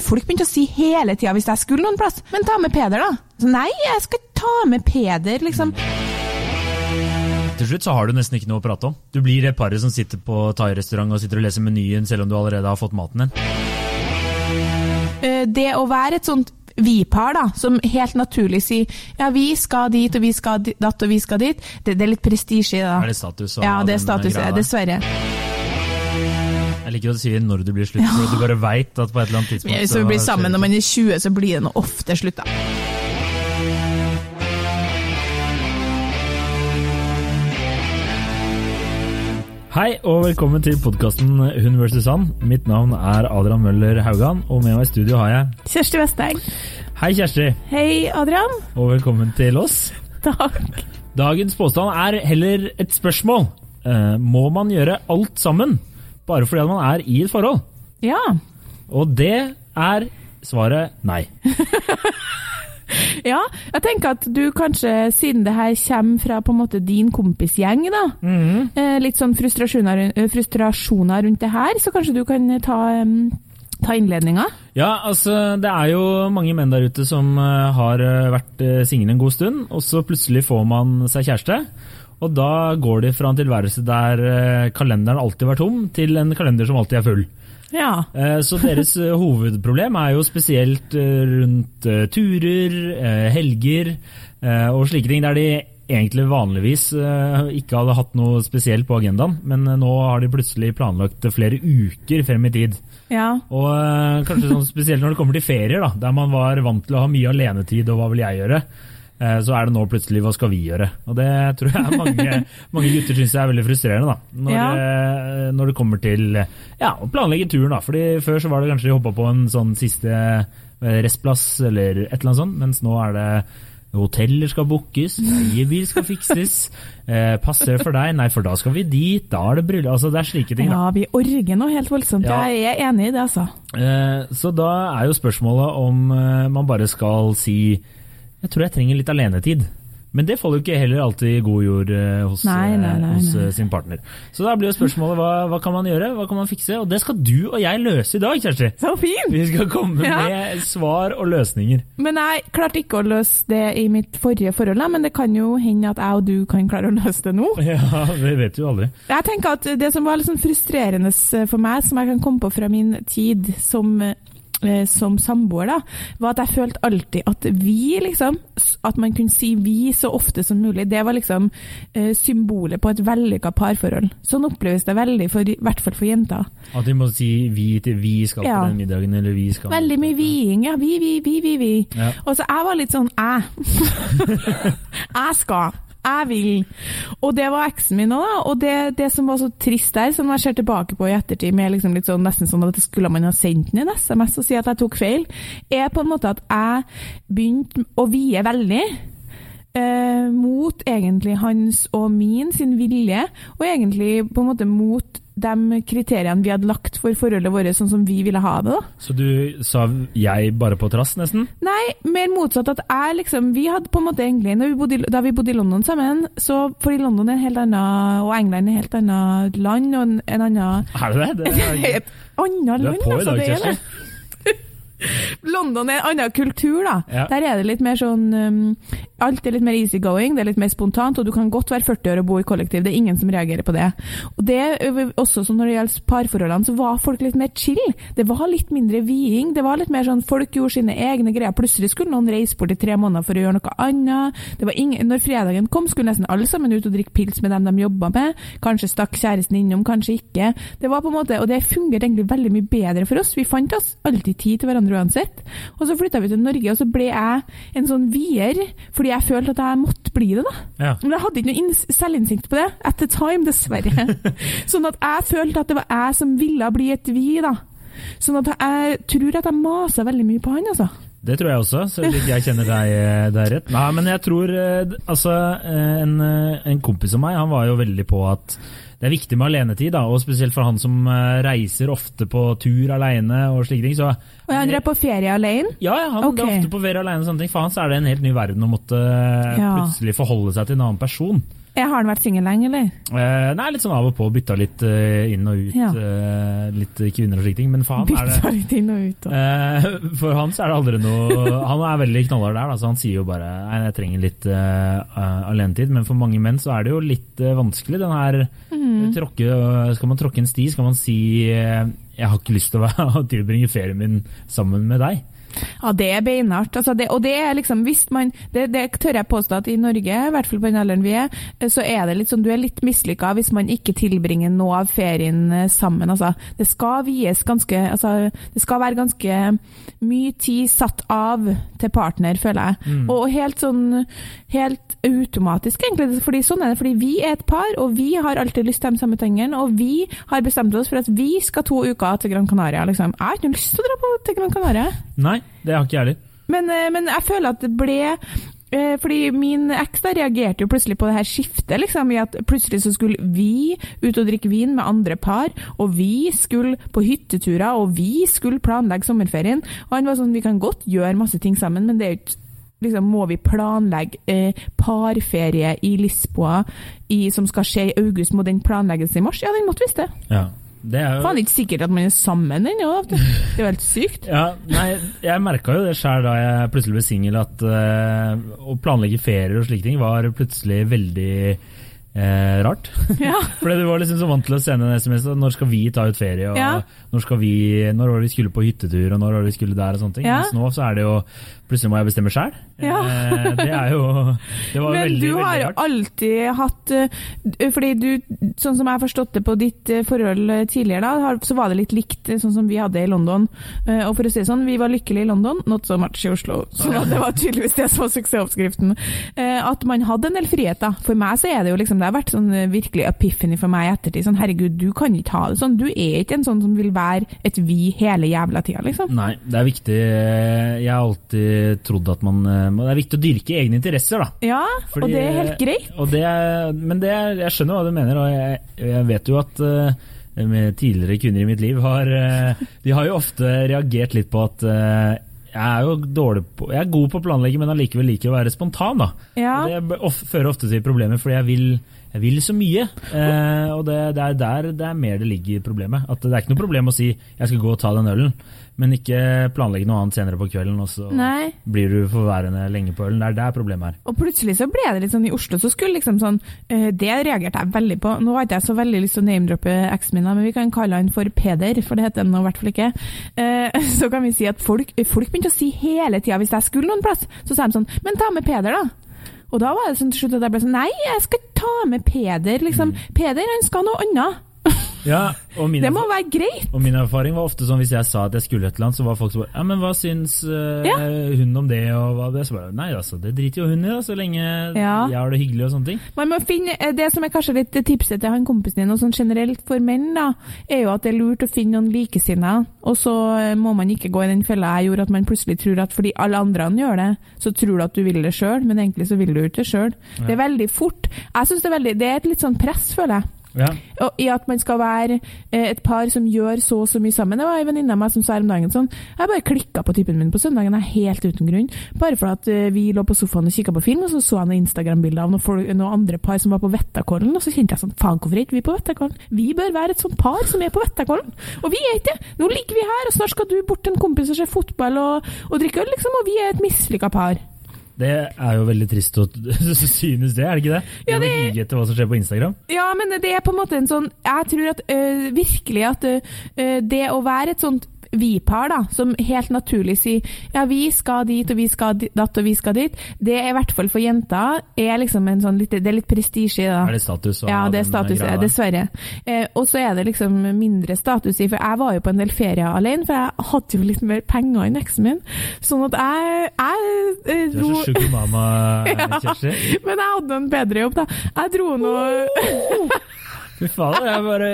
Folk begynte å si hele tida hvis jeg skulle noen plass, men ta med Peder, da. Så nei, jeg skal ta med Peder, liksom. Til slutt så har du nesten ikke noe å prate om. Du blir det paret som sitter på thai-restaurant og sitter og leser menyen selv om du allerede har fått maten din. Eh, Det å være et sånt vi-par, da, som helt naturlig sier ja, vi skal dit, og vi skal datt, og vi skal dit, det, det er litt prestisje i det. Er det status? Og Ja, det er status, dessverre. Jeg liker at du sier når det blir slutt, for du bare veit at på et eller annet tidspunkt Hvis vi blir sammen når man er 20, så blir det nå ofte slutt, da. Hei og velkommen til podkasten Hun vs. han. Mitt navn er Adrian Møller Haugan, og med meg i studio har jeg Kjersti Vesteng. Hei, Kjersti, Hei, Adrian. og velkommen til oss. Takk. Dagens påstand er heller et spørsmål. Eh, må man gjøre alt sammen bare fordi man er i et forhold? Ja. Og det er svaret nei. ja. Jeg tenker at du kanskje, siden det her kommer fra på en måte din kompisgjeng, da, eh, litt sånn frustrasjoner, eh, frustrasjoner rundt det her, så kanskje du kan ta, em, ta innledninga? Ja, altså det er jo mange menn der ute som eh, har eh, vært single en god stund, og så plutselig får man seg kjæreste. Og da går de fra en tilværelse der eh, kalenderen alltid var tom, til en kalender som alltid er full. Ja. Eh, Så deres eh, hovedproblem er jo spesielt rundt turer, helger og slike ting, der de egentlig vanligvis ikke hadde hatt noe spesielt på agendaen, men nå har de plutselig planlagt flere uker frem i tid. Ja. Og kanskje sånn spesielt når det kommer til ferier, da, der man var vant til å ha mye alenetid, og hva vil jeg gjøre? Eh, Så er det nå plutselig hva skal vi gjøre? Og det tror jeg mange, mange gutter syns er veldig frustrerende. da, når, Ja. eh, når det kommer til ja, å planlegge turen. da, fordi Før så var det kanskje de hoppa på en sånn siste eh, restplass eller et eller annet sånt, mens nå er det Hoteller skal bookes, leiebil skal fikses. Eh, passer for deg? Nei, for da skal vi dit. Da er det bryllup. Altså, det er slike ting. da. ja, vi orger noe helt voldsomt. Ja. Jeg er enig i det, altså. Eh, Så da er jo spørsmålet om eh, man bare skal si Jeg tror jeg trenger litt alenetid. Men det faller jo ikke heller alltid i god jord eh, hos, Nei, nei, nei, eh, hos nei. eh, sin partner. Så da blir jo spørsmålet hva, hva kan man gjøre, hva kan man fikse? Og det skal du og jeg løse i dag, Kjersti. Så fint! Vi skal komme Ja. med svar og løsninger. Men jeg klarte ikke å løse det i mitt forrige forhold, men det kan jo hende at jeg og du kan klare å løse det nå. Ja, det vet du aldri. Jeg tenker at Det som var litt sånn frustrerende for meg, som jeg kan komme på fra min tid som, eh, som samboer, da, var at jeg følte alltid at vi, liksom At man kunne si vi så ofte som mulig. Det var liksom eh, symbolet på et vellykka parforhold. Sånn oppleves det veldig, for, i hvert fall for jenter. At de må si vi til vi skal Ja. på den middagen, eller vi skal Veldig mye viing. Ja, vi, vi, vi, vi, vi. Ja. Og så jeg var litt sånn jeg. jeg skal. Jeg vil. Og det var eksen min òg, da. Og det, det som var så trist der, som jeg ser tilbake på i ettertid, med liksom litt sånn, nesten sånn at det skulle man ha sendt den en SMS og si at jeg tok feil, er på en måte at jeg begynte å vie veldig. Eh, mot egentlig hans og min sin vilje, og egentlig på en måte mot de kriteriene vi hadde lagt for forholdet vårt, sånn som vi ville ha det. da. Så du sa jeg bare på trass, nesten? Nei, mer motsatt. at jeg liksom, Vi hadde på en måte egentlig, når vi bodde, Da vi bodde i London sammen, så fordi London er en helt annen, og England er et helt annet land og en, en annen Er det det? det er, Et annet land, altså. Det er det. London er en annen kultur, da. Ja. Der er det litt mer sånn um, Alt er litt mer easygoing, det er litt mer spontant, og du kan godt være 40 år og bo i kollektiv. Det er ingen som reagerer på det. Og det også sånn når det gjelder parforholdene, så var folk litt mer chill. Det var litt mindre viing. Det var litt mer sånn folk gjorde sine egne greier. Plutselig skulle noen reise bort i tre måneder for å gjøre noe annet. Det var ingen, når fredagen kom, skulle nesten alle sammen ut og drikke pils med dem de jobba med. Kanskje stakk kjæresten innom, kanskje ikke. Det var på en måte, og det fungerte egentlig veldig mye bedre for oss. Vi fant oss alltid tid til hverandre uansett. Og så flytta vi til Norge, og så ble jeg en sånn vier, fordi jeg følte at jeg måtte bli det, da. Ja. Men jeg hadde ikke noe inns- selvinnsikt på det at the time, dessverre. sånn at jeg følte at det var jeg som ville bli et vi, da. Sånn at jeg tror at jeg masa veldig mye på han, altså. Det tror jeg også, så vidt jeg kjenner deg, eh, deg rett. Nei, men jeg tror eh, Altså, eh, en, en kompis av meg, han var jo veldig på at det er viktig med alenetid, da, og spesielt for han som reiser ofte på tur alene og slike ting. Så Og han drar på ferie alene. ja, ja, han okay. er ofte på ferie alene og sånne ting. For han så er det en helt ny verden å måtte Ja. plutselig forholde seg til en annen person. Jeg har han vært singel lenge, eller? Eh, nei, litt sånn av og på. Bytta litt eh, inn og ut. Ja. eh, litt kvinner og slike ting. Men for han er det Bytta litt inn og ut. da. Eh, For han så er det aldri noe Han er veldig knallhard der, da, så han sier jo bare Nei, jeg trenger litt uh, alenetid. Men for mange menn så er det jo litt eh, vanskelig. Den her mm. tråkke, Skal man tråkke en sti, skal man si eh, Jeg har ikke lyst til å tilbringe ferien min sammen med deg. Ja, det er beinhardt. Altså det, og det er liksom, hvis man, det, det tør jeg påstå at i Norge, i hvert fall på den alderen vi er, så er det litt sånn, du er litt mislykka hvis man ikke tilbringer noe av ferien eh, sammen. Altså, det skal vies ganske, altså, det skal være ganske mye tid satt av til partner, føler jeg. Og helt sånn, helt automatisk egentlig, fordi sånn er det, fordi vi er et par, og vi har alltid lyst til de samme tingene, og vi har bestemt oss for at vi skal to uker til Gran Canaria, liksom. Jeg har ikke lyst til å dra på til Gran Canaria. Nei, det har ikke jeg heller. Men, eh, men jeg føler at det ble eh, fordi min eks da reagerte jo plutselig på det her skiftet, liksom, i at plutselig så skulle vi ut og drikke vin med andre par, og vi skulle på hytteturer, og vi skulle planlegge sommerferien. Og han var sånn, vi kan godt gjøre masse ting sammen, men det er jo ikke Liksom, må vi planlegge eh, parferie i Lisboa i, som skal skje i august? Må den planlegges i mars? Ja, den måtte visst det. Ja, det er jo Faen ikke sikkert at man er sammen ennå. Det er jo helt sykt. Ja, nei, jeg merka jo det sjøl da jeg plutselig ble singel, at uh, å planlegge ferier og slike ting var plutselig veldig eh, rart. Ja. Fordi du var liksom så vant til å sende en SMS og når skal vi ta ut ferie, og Ja. når, skal vi, når var det vi skulle på hyttetur, og når var det vi skulle der, og sånne ting. Ja. Mens nå så er det jo Plutselig må jeg bestemme sjøl. Ja. Eh, det er jo Det var Men veldig, du har veldig alltid hatt eh, Fordi du, sånn som jeg har forstått det på ditt eh, forhold tidligere, da, så var det litt likt sånn som vi hadde i London. Og for å si det sånn, vi var lykkelige i London, not so much i Oslo. Så det var tydeligvis det som var suksessoppskriften. At man hadde en del frihet, da. For meg så er det jo liksom, det har vært sånn virkelig epiphany for meg i ettertid. Sånn herregud, du kan ikke ha det sånn. Du er ikke en sånn som vil være et vi hele jævla tida, liksom. Nei, det er viktig Jeg har alltid trodd at man eh, Det er viktig å dyrke egne interesser, da. Ja, Fordi- og det er helt greit. Og det er, men det er, jeg skjønner hva du mener, og jeg, jeg vet jo at uh, med tidligere kvinner i mitt liv har uh, De har jo ofte reagert litt på at uh, jeg er jo dårlig på Jeg er god på å planlegge, men allikevel liker å være spontan, da. Ja. Og Det of, fører ofte til problemer, fordi jeg vil, jeg vil så mye. Eh, og det, det er der det er mer det ligger i problemet. At det er ikke noe problem å si 'jeg skal gå og ta den ølen', men ikke planlegge noe annet senere på kvelden, og så Nei. blir du forværende lenge på ølen. Det er der problemet er. Og plutselig så ble det litt sånn i Oslo, så skulle liksom sånn eh, Det reagerte jeg veldig på. Nå har ikke jeg så veldig lyst til å name-droppe eksen min, men vi kan kalle han for Peder, for det heter han nå i hvert fall ikke. Eh, så kan vi si at folk, folk begynte å si hele tida, hvis jeg skulle noen plass, så sa de sånn Men ta med Peder, da. Og da var det sånn til slutt at jeg ble sånn Nei, jeg skal ta med Peder, liksom. Peder, han skal noe annet. Ja, min, Det må være greit. og min erfaring var ofte sånn hvis jeg sa at jeg skulle et eller annet, så var folk sånn Ja, men hva syns uh, Ja. hun om det, og hva det? Så bare Nei, altså, det driter jo hun i, da, så lenge Ja. jeg har det hyggelig og sånne ting. Man må finne, eh, Det som er kanskje litt tipset til han kompisen din, og sånn generelt for menn, da, er jo at det er lurt å finne noen likesinnede. Og så eh, må man ikke gå i den fella jeg gjorde, at man plutselig tror at fordi alle andre gjør det, så tror du at du vil det sjøl, men egentlig så vil du ikke det sjøl. Det er veldig fort. Jeg synes det er veldig, det er et litt sånn press, føler jeg. Ja. Og I at man skal være eh, et par som gjør så og så mye sammen. Det var en venninne av meg som sa om dagen sånn Jeg bare klikka på typen min på søndagen, helt uten grunn. Bare for at eh, vi lå på sofaen og kikka på film, og så så jeg noen Instagram-bilder av noen, noen andre par som var på Vettakollen, og så kjente jeg sånn Faen, hvorfor er ikke vi på Vettakollen? Vi bør være et sånt par som er på Vettakollen. Og vi er ikke det! Nå ligger vi her, og snart skal du bort til en kompis og se fotball og, og drikke øl, liksom, og vi er et mislykka par. Det er jo veldig trist å synes det, er det ikke det? Ja, det- er etter hva som skjer på Instagram. Ja, men det er på en måte en sånn Jeg tror at øh, virkelig at øh, det å være et sånt vi-par, da, som helt naturlig sier ja, vi skal dit, og vi skal datt, og vi skal dit, det er i hvert fall for jenter er liksom en sånn litt, Det er litt prestisje i det. Er det status? Ja, det er status, greia dessverre. Eh, og så er det liksom mindre status i, for jeg var jo på en del ferier alene, for jeg hadde jo litt mer penger enn eksen min. Sånn at jeg, jeg eh, Du er så sugar mama, Kjersti. ja, Men jeg hadde en bedre jobb, da. Jeg dro nå Fy faen, jeg bare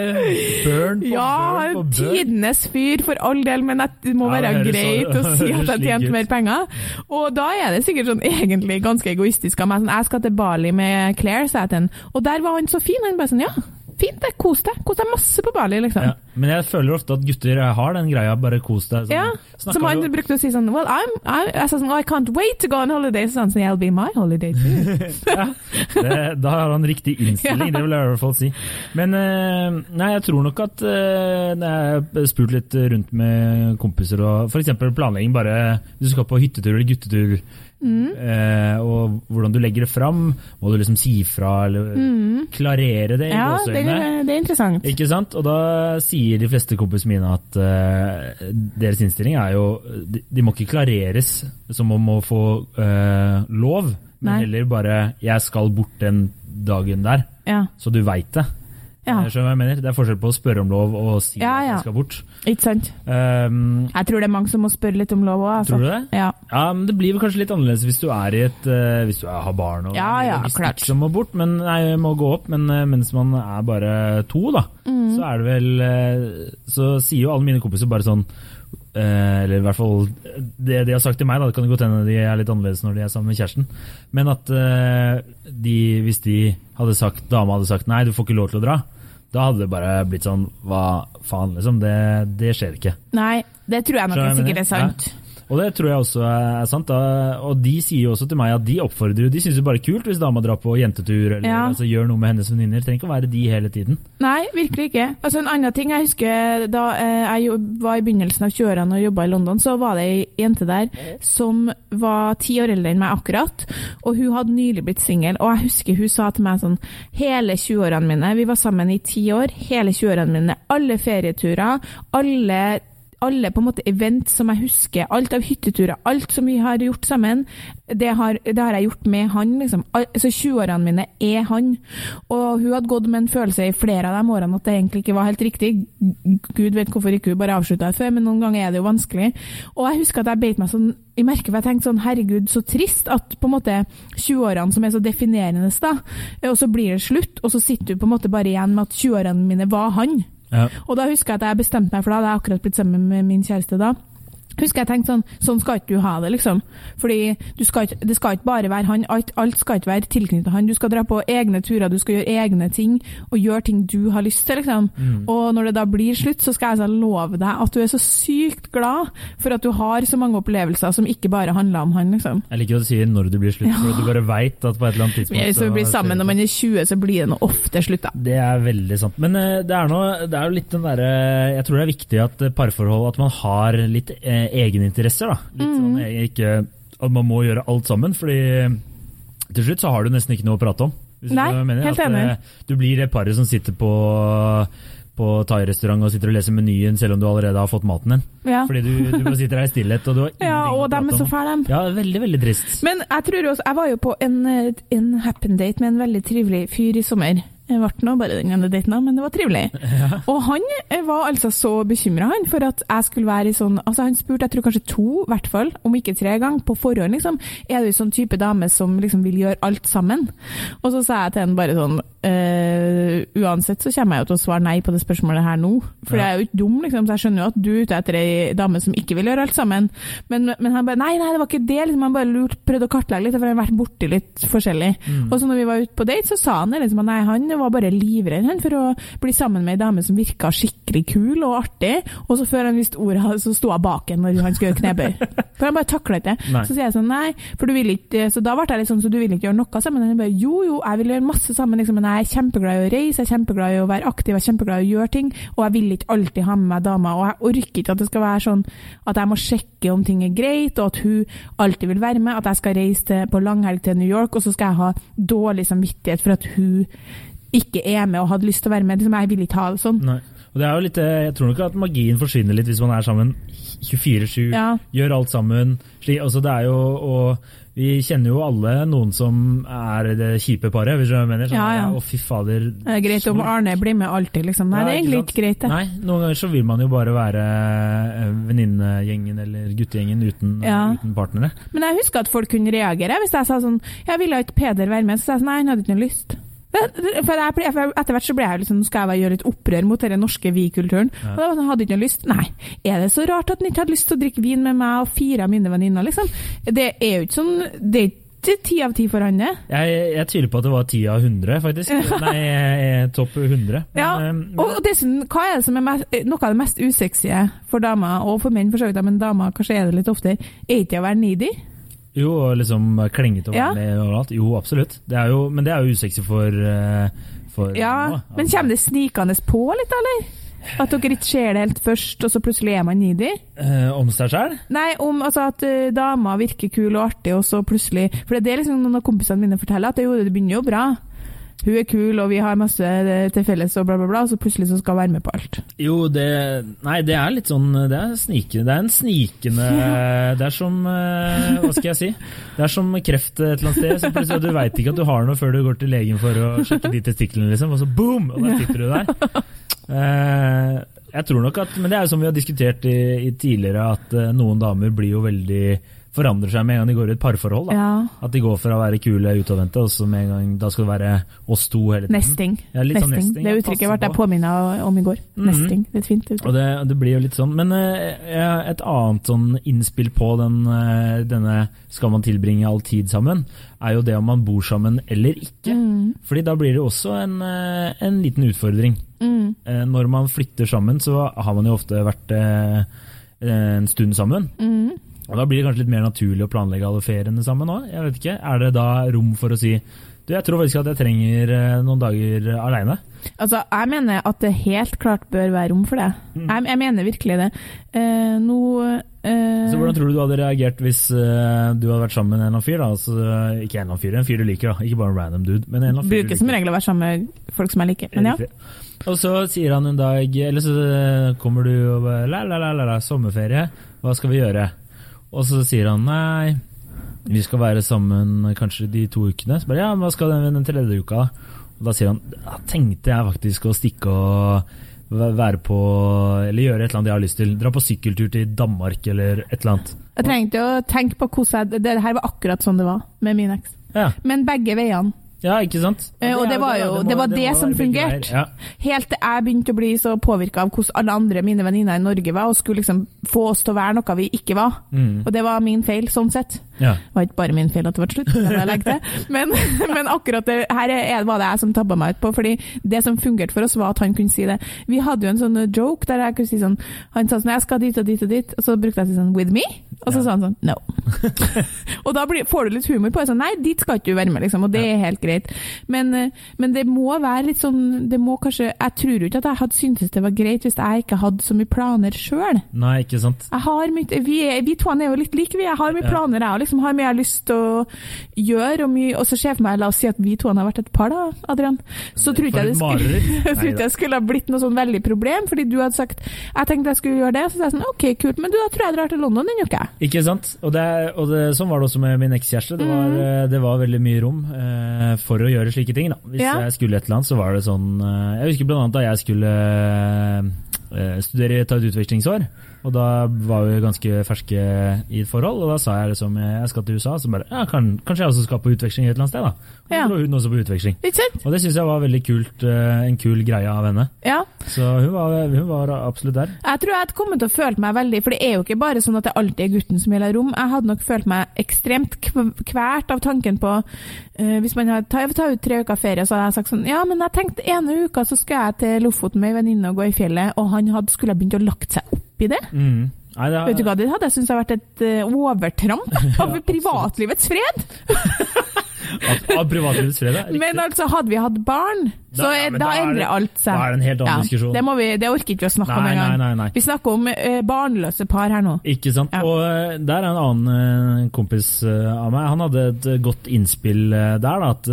burn på Ja, burn på burn. tidenes fyr, for all del, men det må Ja, være greit så- å si at jeg tjente mer penger. Og da er det sikkert sånn egentlig ganske egoistisk av meg. Sånn, jeg skal til Bali med Claire, sa jeg til han. Og der var han så fin. Han bare sånn, ja, fint det, kos deg. Kos deg masse på Bali, liksom. Ja. Men jeg føler ofte at gutter har den greia, bare kos deg. Sånn, Ja, som han brukte å si sånn Well, I'm, I, jeg sa sånn, I can't wait to go on holiday. Så han sa I'll be my holiday too. ja, det, da har han riktig innstilling, det vil jeg i hvert fall si. Men eh, nei, jeg tror nok at eh, når jeg har spurt litt rundt med kompiser og f.eks. planlegging bare Du skal på hyttetur eller guttetur, eh, og hvordan du legger det fram. Må du liksom si fra eller klarere det Mm. Ja, det, det er interessant. Ikke sant? Og da sier de fleste kompisene mine at eh, deres innstilling er jo de, de må ikke klareres som om å få eh, lov, men Nei. heller bare 'jeg skal bort den dagen der', Ja, så du veit det. Ja. Skjønner hva jeg mener. Det er forskjell på å spørre om lov og si Ja, at ja. skal bort. Ikke sant? Um, Jeg tror det er mange som må spørre litt om lov òg. Altså. tror du det? Ja. Ja, men Det blir vel kanskje litt annerledes hvis du er i et uh, Hvis du har barn og Ja, ja, klart. som må bort, men nei, må gå opp. Men uh, mens man er bare to, da, Mm. så er det vel uh, Så sier jo alle mine kompiser bare sånn eller i hvert fall det de har sagt til meg, da, det kan godt hende de er litt annerledes når de er sammen med kjæresten, men at de, hvis de hadde sagt, dama hadde sagt nei, du får ikke lov til å dra, da hadde det bare blitt sånn hva faen, liksom. Det, det skjer ikke. Nei, det tror jeg nok er sikkert er sant. sant. Og det tror jeg også er sant. Da. Og de sier jo også til meg at de oppfordrer De syns det bare er kult hvis dama drar på jentetur eller Ja. altså, gjør noe med hennes venninner. Trenger ikke å være de hele tiden. Nei, virkelig ikke. Altså En annen ting jeg husker da eh, jeg var i begynnelsen av 20-årene og jobba i London, så var det ei jente der som var ti år eldre enn meg akkurat, og hun hadde nylig blitt singel. Og jeg husker hun sa til meg sånn Hele 20-årene mine, vi var sammen i ti år, hele 20-årene mine, alle ferieturer, alle alle på en måte event som jeg husker, alt av hytteturer, alt som vi har gjort sammen, det har, det har jeg gjort med han. liksom. Så 20-årene mine er han. Og hun hadde gått med en følelse i flere av de årene at det egentlig ikke var helt riktig. Gud vet hvorfor ikke hun bare avslutta det før, men noen ganger er det jo vanskelig. Og jeg husker at jeg beit meg sånn i merket, for jeg tenkte sånn herregud, så trist at på en måte 20-årene som er så definerende, da, og så blir det slutt, og så sitter du på en måte bare igjen med at 20-årene mine var han. Ja. Og da husker jeg at jeg bestemte meg, for da hadde jeg akkurat blitt sammen med min kjæreste da. Husker jeg tenkte sånn, sånn skal ikke du ha det, liksom. Fordi du skal ikke, det skal ikke bare være han, alt, alt skal ikke være tilknyttet han. Du skal dra på egne turer, du skal gjøre egne ting, og gjøre ting du har lyst til, liksom. Og når det da blir slutt, så skal jeg så love deg at du er så sykt glad for at du har så mange opplevelser som ikke bare handler om han, liksom. Jeg liker å si når det blir slutt, for du bare veit at på et eller annet tidspunkt Hvis vi blir sammen når man er 20, så blir det nå ofte slutt, da. Det er veldig sant. Men eh, det er, noe, det er jo litt den derre Jeg tror det er viktig at parforhold At man har litt eh, egeninteresser, da. Litt sånn eh, ikke At man må gjøre alt sammen, fordi til slutt så har du nesten ikke noe å prate om. Nei, mener. helt enig. eh, Du blir det paret som sitter på på thai-restaurant og sitter og leser menyen selv om du allerede har fått maten din. Ja, Fordi du, du bare sitter her i stillhet, og du har ingenting ja og å de er prate så om. fæle, dem. Ja, veldig, veldig trist. Men jeg tror også, jeg var jo på en, en happen date med en veldig trivelig fyr i sommer. Det ble nå bare den ene daten, da, men det var trivelig. Og han eh, var altså så bekymra for at jeg skulle være i sånn altså Han spurte jeg tror kanskje to, i hvert fall, om ikke tre ganger, på forhånd. liksom, Er du sånn type dame som liksom vil gjøre alt sammen? Og så sa jeg til henne bare sånn eh, Uansett så kommer jeg jo til å svare nei på det spørsmålet her nå. For Ja. jeg er jo ikke dum, liksom, så jeg skjønner jo at du er ute etter ei dame som ikke vil gjøre alt sammen. Men, men han bare nei, nei, det var ikke det. liksom, Han bare lurt, prøvde å kartlegge litt, for han har vært borti litt forskjellig. Mm. Og så når vi var ute på date, så sa han det liksom, at nei, han var bare livredd han, for å bli sammen med ei dame som virka skikkelig kul og artig. Og så før han visste ordet, så sto hun bak ham når han skulle gjøre knebøy. For han bare takla ikke det. Så sier jeg sånn nei, for du vil ikke Så da ble jeg litt sånn, så du vil ikke gjøre noe sammen? Han bare jo, jo, jeg vil gjøre masse sammen, liksom, men jeg er kjempeglad i å reise, jeg er kjempeglad i å være aktiv, jeg er kjempeglad i å gjøre ting, og jeg vil ikke alltid ha med meg dama, og jeg orker ikke at det skal være sånn at jeg må sjekke om ting er greit, og at hun alltid vil være med, at jeg skal reise til, på langhelg til New York, og så skal jeg ha dårlig samvittighet for at hun ikke er med og hadde lyst til å være med. Jeg vil ikke ha det sånn. Nei. Og det er jo litt, eh, Jeg tror nok at magien forsvinner litt hvis man er sammen 24-7, Ja. gjør alt sammen. Altså det er jo, og Vi kjenner jo alle noen som er det kjipe paret, hvis du mener. Sånn, Ja, ja. Og fy fader. Det er greit om Arne blir med alltid, liksom. Nei, Ja, det er egentlig ikke greit, det. Nei, noen ganger så vil man jo bare være eh, venninnegjengen eller guttegjengen uten, uten partnere. Men jeg husker at folk kunne reagere hvis jeg sa sånn Jeg ville ikke Peder være med, så sa jeg sånn Nei, han hadde ikke noe lyst. For jeg, etter hvert så ble jeg liksom, skal jeg gjøre litt opprør mot den norske vi-kulturen. Ja. Og da sånn, hadde ikke noe lyst. Nei, er det så rart at han ikke hadde lyst til å drikke vin med meg og fire av mine venninner, liksom? Det er jo ikke sånn det er ikke ti av ti for han, det. Jeg, jeg tviler på at det var ti av 100, faktisk. Nei, eh, topp hundre. Ja, eh, og dessuten, hva er det som er mest, noe av det mest usexy for damer, og for menn for så vidt, men damer kanskje er det litt oftere, er ikke det å være needy? Jo, og liksom klengete og vanlig Ja. overalt. Jo, absolutt. Det jo, men det er jo usexy for, eh, for Ja, nå, men altså. kommer det snikende på litt, eller? At dere ikke ser det helt først, og så plutselig er man needy? Eh, Om seg sjøl? Nei, om altså, at uh, damer virker kul og artig, og så plutselig For det er liksom noen av kompisene mine forteller at det, jo, det begynner jo bra. Hun er kul, og vi har masse eh, til felles, og bla, bla, bla, og så plutselig så skal hun være med på alt. Jo, det Nei, det er litt sånn Det er snikende. Det er en snikende Det er som eh, Hva skal jeg si? Det er som kreft et eller annet sted. Så plutselig Du veit ikke at du har noe før du går til legen for å sjekke de testiklene, liksom, og så boom! Og der sitter du der. Eh, jeg tror nok at Men det er jo som vi har diskutert i, i tidligere, at noen damer blir jo veldig Forandrer seg med en gang de går i et parforhold. Da. Ja. At de går fra å være kule utadvendte, og så med en gang Da skal det være oss to hele tiden. Nesting. Ja, litt sånn nesting. nesting, Det uttrykket ble jeg påminna om i går. Mhm. Nesting. Litt fint uttrykk. Og det, det blir jo litt sånn. Men eh, et annet sånn innspill på den, eh, denne 'skal man tilbringe all tid sammen', er jo det om man bor sammen eller ikke. Mm. Fordi da blir det også en, eh, en liten utfordring. Mm. Når man flytter sammen, så har man jo ofte vært en stund sammen. Mm. Og Da blir det kanskje litt mer naturlig å planlegge alle feriene sammen òg. Jeg vet ikke. Er det da rom for å si du, jeg tror faktisk at jeg trenger eh, noen dager aleine? Altså, jeg mener at det helt klart bør være rom for det. Mm. Jeg, jeg mener virkelig det. Eh, nå eh, Så Hvordan tror du du hadde reagert hvis eh, du hadde vært sammen med en eller annen fyr? Altså, ikke en eller annen fyr, en fyr du liker, da. ikke bare en random dude. men en eller annen fyr du Bruker som regel å være sammen med folk som jeg liker. Men ja. Og så sier han en dag Eller så kommer du og bare la, la, la, la, la, sommerferie, hva skal vi gjøre? Og så sier han nei, vi skal være sammen kanskje de to ukene. Så bare ja, hva skal den, den tredje uka. Og da sier han ja, tenkte jeg faktisk å stikke og være på Eller gjøre et eller annet jeg har lyst til. Dra på sykkeltur til Danmark eller et eller annet. Jeg trengte å tenke på hvordan jeg Det her var akkurat sånn det var med min eks. Ja, Men begge veiene. Ja ikke sant? Eh, og det var jo- det var det må som være fungerte. Ja. Helt til jeg begynte å bli så påvirka av hvordan alle andre mine venninner i Norge var, og skulle liksom få oss til å være noe vi ikke var. Mm. Og det var min feil, sånn sett. ja. Det var ikke bare min feil at det ble slutt, det. Men, men akkurat det her er, var det jeg som tabba meg ut på. fordi det som fungerte for oss, var at han kunne si det. Vi hadde jo en sånn joke der jeg kunne si sånn Han sa sånn 'Jeg skal dit og dit og dit', og så brukte jeg sånn 'With me?' Og så Ja. sa han sånn 'No'. og da blir, får du litt humor på det. Sånn 'Nei, dit skal ikke du være med', liksom. Og det er helt greit. Men, eh, men det må være litt sånn det må kanskje, Jeg tror jo ikke at jeg hadde syntes det var greit hvis jeg ikke hadde så mye planer sjøl. Nei, ikke sant. Jeg har mye, vi, er- vi to er jo litt like, vi. Jeg har mye Ja. planer, jeg òg. liksom har mye jeg har lyst til å gjøre. Og, mye, og så ser jeg for meg, la oss si at vi to har vært et par, da, Adrian. Så tror ikke jeg det skulle, jeg tror ikke det skulle ha blitt noe sånn veldig problem, fordi du hadde sagt jeg tenkte jeg skulle gjøre det. Så sa jeg sånn OK, kult, men du, da tror jeg jeg drar til London denne uka. Ikke sant? Og, det, og det, sånn var det også med min ekskjæreste. Det, var, Mm. det var veldig mye rom eh, for å gjøre slike ting. Da. Hvis Ja. jeg skulle et eller annet, så var det sånn eh, Jeg husker annet da jeg skulle eh, studere, ta et utvekslingsår. Og da var vi ganske ferske i et forhold, og da sa jeg liksom jeg skal til USA. Så bare ja, kan, kanskje jeg også skal på utveksling et eller annet sted, da. Og så Ja. dro hun også på utveksling. Og det syns jeg var veldig kult, eh, en kul greie av henne. Ja. Så hun var, hun var absolutt der. Jeg tror jeg hadde kommet til å føle meg veldig For det er jo ikke bare sånn at det alltid er gutten som gjelder rom. Jeg hadde nok følt meg ekstremt kv- kvært av tanken på uh, Hvis man hadde ta, ta ut tre uker ferie, så hadde jeg sagt sånn Ja, men jeg tenkte ene uka så skal jeg til Lofoten med ei venninne og gå i fjellet, og han hadde, skulle ha begynt å lagt seg opp i det. Mm. Nei, det, Vet du hva, det hadde jeg syntes hadde vært et eh, overtramp av Ja, privatlivets fred. Av, privatlivets fred, ja. Riktig. Men altså, hadde vi hatt barn, så Da- ja, er, da, er endrer alt seg. da er det en helt annen diskusjon. Det, vi, det orker ikke vi å snakke om Nei, engang. nei, nei. Vi snakker om uh, barnløse par her nå. Ikke sant? Ja. Og eh, der er en annen uh, kompis uh, av meg. Han hadde et godt innspill der. Da, at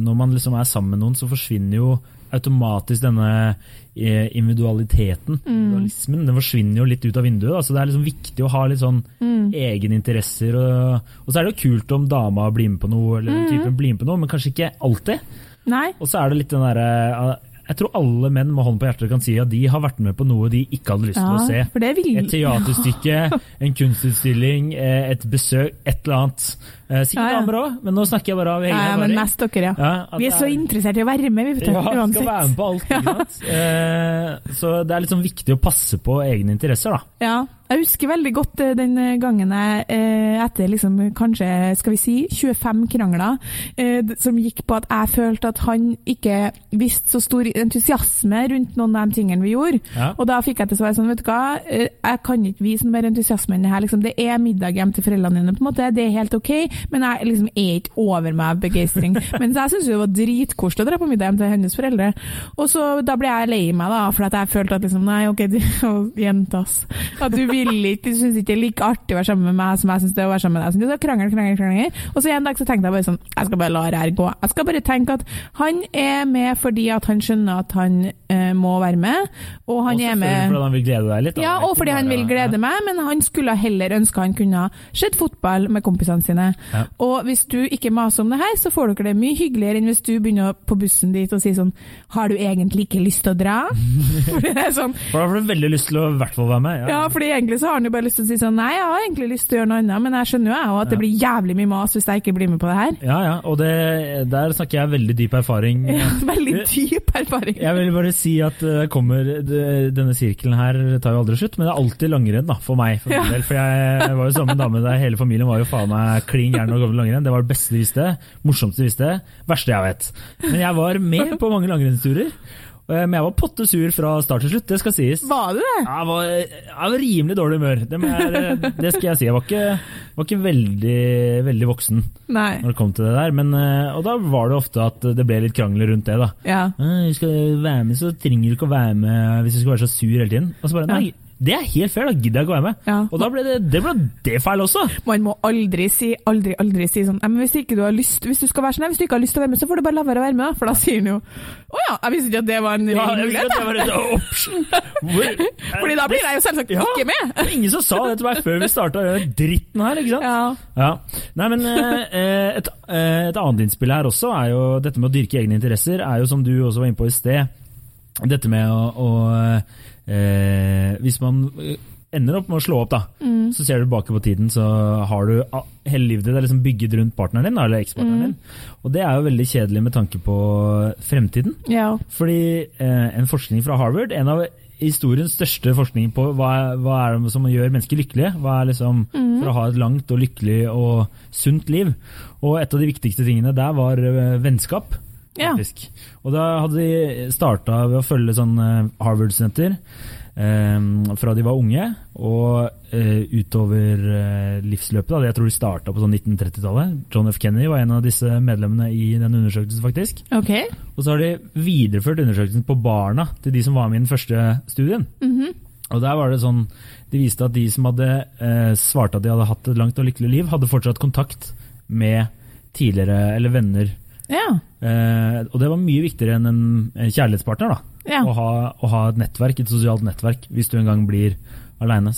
når man liksom er sammen med noen, så forsvinner jo automatisk denne eh, individualiteten, Mm. individualismen, den forsvinner jo litt ut av vinduet. Da. Så det er liksom viktig å ha litt sånn Mm. egeninteresser. Og, og så er det jo kult om dama blir med på noe, eller Mm. typen blir med på noe, men kanskje ikke alltid. Nei. Og så er det litt den derre Jeg tror alle menn med hånd på hjertet kan si at de har vært med på noe de ikke hadde lyst til å se. vil Et teaterstykke, en kunstutstilling, eh, et besøk, et eller annet. Eh, Sikkert Ja, ja. damer òg, men nå snakker jeg bare av egen Ja, men erfaring. mest dere, ja. Ja, Vi er så interessert i å være med, vi, ja, skal være med på alt. Ikke sant? Eh, så det er sånn viktig å passe på egne interesser, da. Ja. Jeg husker veldig godt eh, den gangen jeg eh, etter liksom kanskje, skal vi si, 25 krangler, eh, som gikk på at jeg følte at han ikke viste så stor entusiasme rundt noen av de tingene vi gjorde. Ja. Og da fikk jeg til svar sånn, vet du hva, eh, jeg kan ikke vise noe mer entusiasme enn det her. Liksom, det er middag hjem til foreldrene dine, på en måte. Det er helt OK, men jeg liksom er ikke over meg av begeistring. Men jeg syns det var dritkoselig å dra på middag hjem til hennes foreldre. Og så da ble jeg lei meg, da, for at jeg følte at liksom, nei, OK, du, jenta. At du vil ikke, du syns ikke det er like artig å være sammen med meg som jeg syns det er å være sammen med deg. Så krangel, krangel, krangel. Og så en dag så tenkte jeg bare sånn, jeg skal bare la det her gå. Jeg skal bare tenke at han er med fordi at han skjønner at han eh, må være med, og han er med fordi han vil glede deg litt. da. ja, og fordi han vil glede meg, men han skulle heller ønske han kunne ha sett fotball med kompisene sine. Ja. Og hvis du ikke maser om det her, så får dere det mye hyggeligere enn hvis du begynner på bussen dit og sier sånn Har du egentlig ikke lyst til å dra? For det er sånn For da får du veldig lyst til å i hvert fall være med. ja, fordi egentlig så har han jo bare lyst til å si sånn Nei, jeg har egentlig lyst til å gjøre noe annet, men jeg skjønner jo jeg òg at det blir jævlig mye mas hvis jeg ikke blir med på det her. Ja, ja, og det, der snakker jeg veldig dyp erfaring. Veldig dyp erfaring. Jeg vil bare si at det kommer, denne sirkelen her tar jo aldri slutt, men det er alltid langrenn da, for meg. For, Ja. del, for jeg var jo sammen med en dame der hele familien var jo faen meg klin gæren og gå på langrenn. Det var det beste de visste, morsomste de visste, verste jeg vet. Men jeg var med på mange langrennsturer, eh, men jeg var potte sur fra start til slutt, det skal sies. Var du det? Jeg var, jeg var rimelig dårlig humør, det, jeg, det skal jeg si. Jeg var ikke, var ikke veldig, veldig voksen Nei. når det kom til det der, men, eh, og da var det ofte at det ble litt krangler rundt det da. Ja. Skal du være med, så trenger du ikke å være med hvis du skal være så sur hele tiden. Og så bare, nei, det er helt fair, da gidder jeg ikke å være med. Ja. Og da ble det, det ble det feil også. Man må aldri si aldri, aldri si sånn «Nei, men hvis, ikke du har lyst, hvis du skal være sånn, hvis du ikke har lyst til å være med, så får du bare la være å være med. For da sier han jo Å ja, jeg visste ikke at det var en Ja, mulighet. det var en option. Hvor- Fordi da blir jeg jo selvsagt Ja. ikke med. Det er ingen som sa det til meg før vi starta dritten her, ikke sant? Ja. Ja. Nei, men eh, et, eh, et annet innspill her også er jo dette med å dyrke egne interesser, er jo som du også var inne på i sted, dette med å, å eh, Hvis man eh, ender opp med å slå opp, da, Mm. så ser du tilbake på tiden, så har du hele livet ditt er liksom bygget rundt partneren din, eller ekspartneren Mm. din. Og det er jo veldig kjedelig med tanke på fremtiden. ja. Fordi eh, en forskning fra Harvard, en av historiens største forskning på hva, hva er det som gjør mennesker lykkelige, hva er liksom Mm. for å ha et langt og lykkelig og sunt liv. Og et av de viktigste tingene der var eh, vennskap. Ja. Og da hadde de starta ved å følge sånn eh, Harvard-studenter eh, fra de var unge og eh, utover eh, livsløpet. Da. Jeg tror de starta på sånn 1930-tallet. John F. Kennedy var en av disse medlemmene i den undersøkelsen, faktisk. Okay. Og så har de videreført undersøkelsen på barna til de som var med i den første studien. Mhm. Og der var det sånn, De viste at de som hadde eh, svart at de hadde hatt et langt og lykkelig liv, hadde fortsatt kontakt med tidligere eller venner. Ja. Eh, og det var mye viktigere enn en en kjærlighetspartner. da, Ja. å, ha, å ha et nettverk, et sosialt nettverk hvis du en gang blir aleine.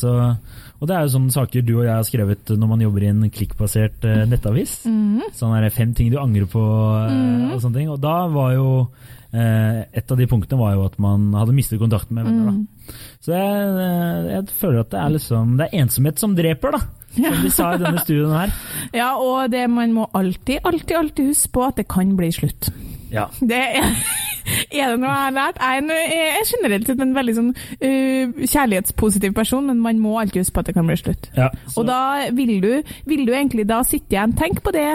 Og det er jo sånne saker du og jeg har skrevet når man jobber i en klikkbasert eh, nettavis. Mhm. Sånn er det fem ting du angrer på eh, Mhm. og sånne ting. Og da var jo eh, Et av de punktene var jo at man hadde mistet kontakten med venner. Mhm. da. Så jeg, eh, jeg føler at det er liksom Det er ensomhet som dreper, da. Som de sa i denne studien her. Ja, og det man må alltid, alltid, alltid huske på at det kan bli slutt. Ja. Det er, er det noe jeg har lært? Jeg er, er generelt sett en veldig sånn uh, kjærlighetspositiv person, men man må alltid huske på at det kan bli slutt. ja Og da vil du, vil du egentlig da sitte igjen Tenk på det,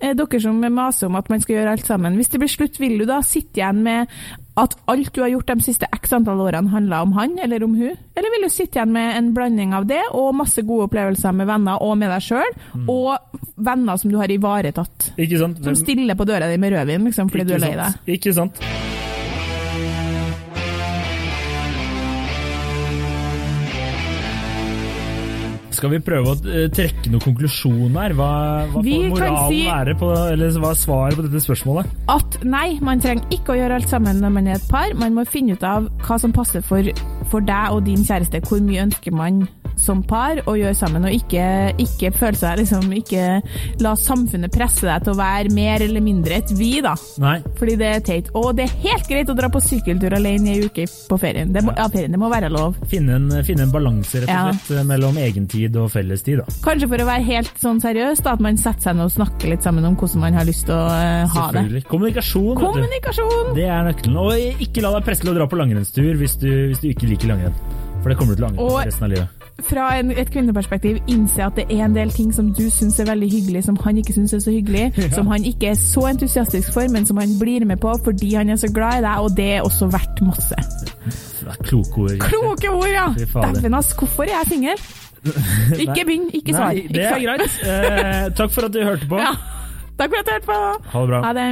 eh, dere som maser om at man skal gjøre alt sammen. Hvis det blir slutt, vil du da sitte igjen med at alt du har gjort de siste x antall årene handler om han eller om hun? Eller vil du sitte igjen med en blanding av det og masse gode opplevelser med venner og med deg sjøl, og venner som du har ivaretatt? Ikke sant? Som stiller på døra di med rødvin liksom, fordi du er lei deg. Ikke sant? Skal vi prøve å eh, trekke noen konklusjon her? Hva, hva får moralen si- være på, eller hva er svaret på dette spørsmålet? at nei, man trenger ikke å gjøre alt sammen når man er et par. Man må finne ut av hva som passer for, for deg og din kjæreste. Hvor mye ønsker man som par å gjøre sammen, og ikke, ikke føle seg liksom Ikke la samfunnet presse deg til å være mer eller mindre et vi, da. Nei. Fordi det er teit. Og det er helt greit å dra på sykkeltur alene i ei uke på ferien. Det må, ja, ferien. Det må være lov. Finne en, finne en balanse rett og Ja. slett mellom egentid og fellestid. Da. Kanskje for å være helt sånn seriøs, da, at man setter seg ned og snakker litt sammen om hvordan man har lyst til å uh, ha det. Kommunikasjon. Kommunikasjon! Det er nøkkelen. Og ikke la deg presse til å dra på langrennstur hvis du, hvis du ikke liker langrenn. For det kommer du til å angre på resten av livet. Fra en, et kvinneperspektiv innse at det er en del ting som du syns er veldig hyggelig, som han ikke syns er så hyggelig, som han ikke er så entusiastisk for, men som han blir med på fordi han er så glad i deg, og det er også verdt masse. Kloke ord. Kloke ord, ja! Dæven, ass. Hvorfor er jeg singel? Ikke begynn, ikke svar. Nei, det er greit. Eh, takk for at du hørte på. Ja. Takk for at du hørte på. Ha det bra. Ha det.